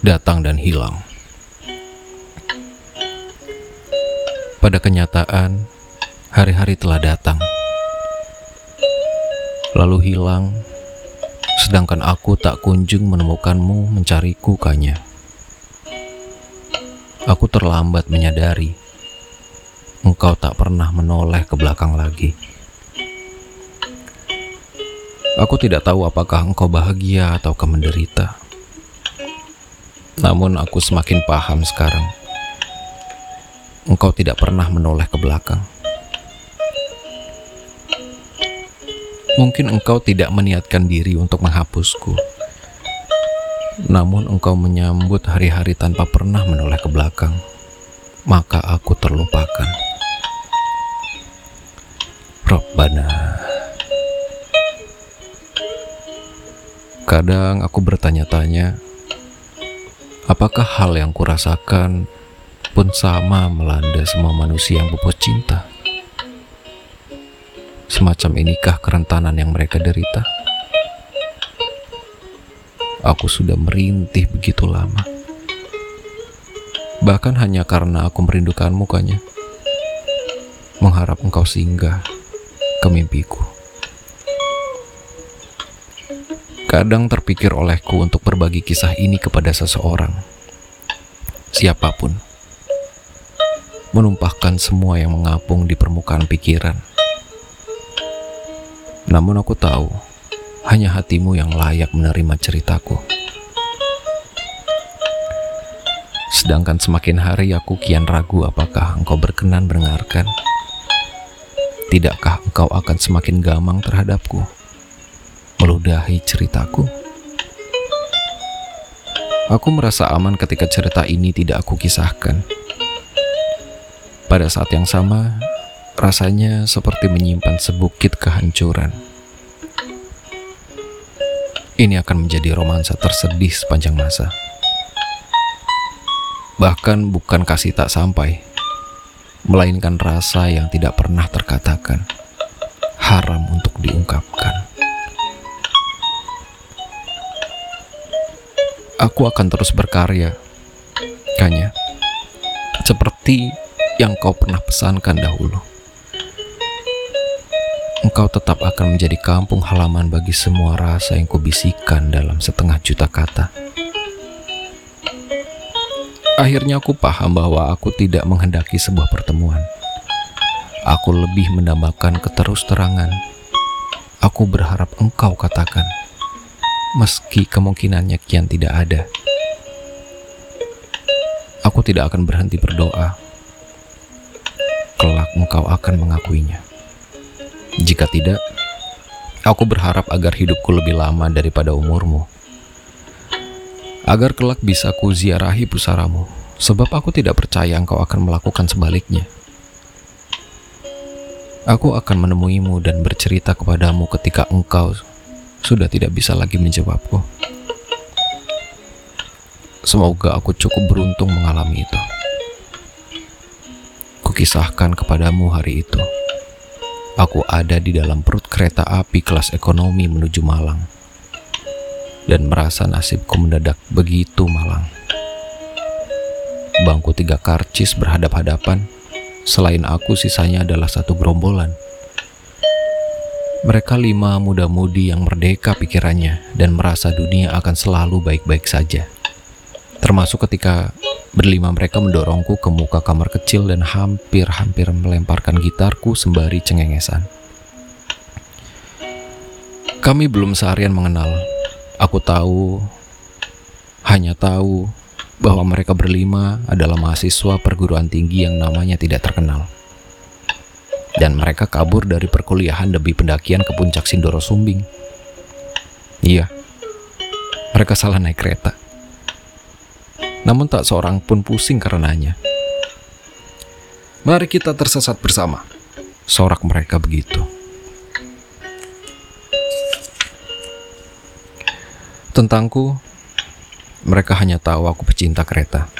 datang dan hilang. Pada kenyataan, hari-hari telah datang, lalu hilang, sedangkan aku tak kunjung menemukanmu mencariku kanya. Aku terlambat menyadari engkau tak pernah menoleh ke belakang lagi. Aku tidak tahu apakah engkau bahagia atau menderita. Namun aku semakin paham sekarang. Engkau tidak pernah menoleh ke belakang. Mungkin engkau tidak meniatkan diri untuk menghapusku. Namun engkau menyambut hari-hari tanpa pernah menoleh ke belakang. Maka aku terlupakan. Robbana. Kadang aku bertanya-tanya, apakah hal yang kurasakan pun sama melanda semua manusia yang pupus cinta? Semacam inikah kerentanan yang mereka derita? Aku sudah merintih begitu lama. Bahkan hanya karena aku merindukan mukanya. Mengharap engkau singgah ke mimpiku. Kadang terpikir olehku untuk berbagi kisah ini kepada seseorang, siapa pun, menumpahkan semua yang mengapung di permukaan pikiran. Namun aku tahu, hanya hatimu yang layak menerima ceritaku. Sedangkan semakin hari aku kian ragu apakah engkau berkenan mendengarkan. Tidakkah engkau akan semakin gamang terhadapku? Meludahi ceritaku. Aku merasa aman ketika cerita ini tidak aku kisahkan. Pada saat yang sama, rasanya seperti menyimpan sebukit kehancuran. Ini akan menjadi romansa tersedih sepanjang masa. Bahkan bukan kasih tak sampai, melainkan rasa yang tidak pernah terkatakan, haram untuk diungkapkan. Aku akan terus berkarya. Kanya, seperti yang kau pernah pesankan dahulu. Engkau tetap akan menjadi kampung halaman bagi semua rasa yang kubisikkan dalam setengah juta kata. Akhirnya aku paham bahwa aku tidak menghendaki sebuah pertemuan. Aku lebih mendambakan keterus terangan. Aku berharap engkau katakan meski kemungkinannya kian tidak ada. Aku tidak akan berhenti berdoa. Kelak engkau akan mengakuinya. Jika tidak, aku berharap agar hidupku lebih lama daripada umurmu. Agar kelak bisa ku ziarahi pusaramu, sebab aku tidak percaya engkau akan melakukan sebaliknya. Aku akan menemuimu dan bercerita kepadamu ketika engkau sudah tidak bisa lagi menjawabku. Semoga aku cukup beruntung mengalami itu. Kukisahkan kepadamu hari itu. Aku ada di dalam perut kereta api kelas ekonomi menuju Malang. Dan merasa nasibku mendadak begitu malang. Bangku tiga karcis berhadap-hadapan. Selain aku sisanya adalah satu gerombolan mereka lima muda-mudi yang merdeka pikirannya dan merasa dunia akan selalu baik-baik saja. Termasuk ketika berlima mereka mendorongku ke muka kamar kecil dan hampir-hampir melemparkan gitarku sembari cengengesan. Kami belum seharian mengenal. Aku tahu, hanya tahu bahwa mereka berlima adalah mahasiswa perguruan tinggi yang namanya tidak terkenal dan mereka kabur dari perkuliahan demi pendakian ke puncak Sindoro Sumbing. Iya, mereka salah naik kereta. Namun tak seorang pun pusing karenanya. Mari kita tersesat bersama. Sorak mereka begitu. Tentangku, mereka hanya tahu aku pecinta kereta.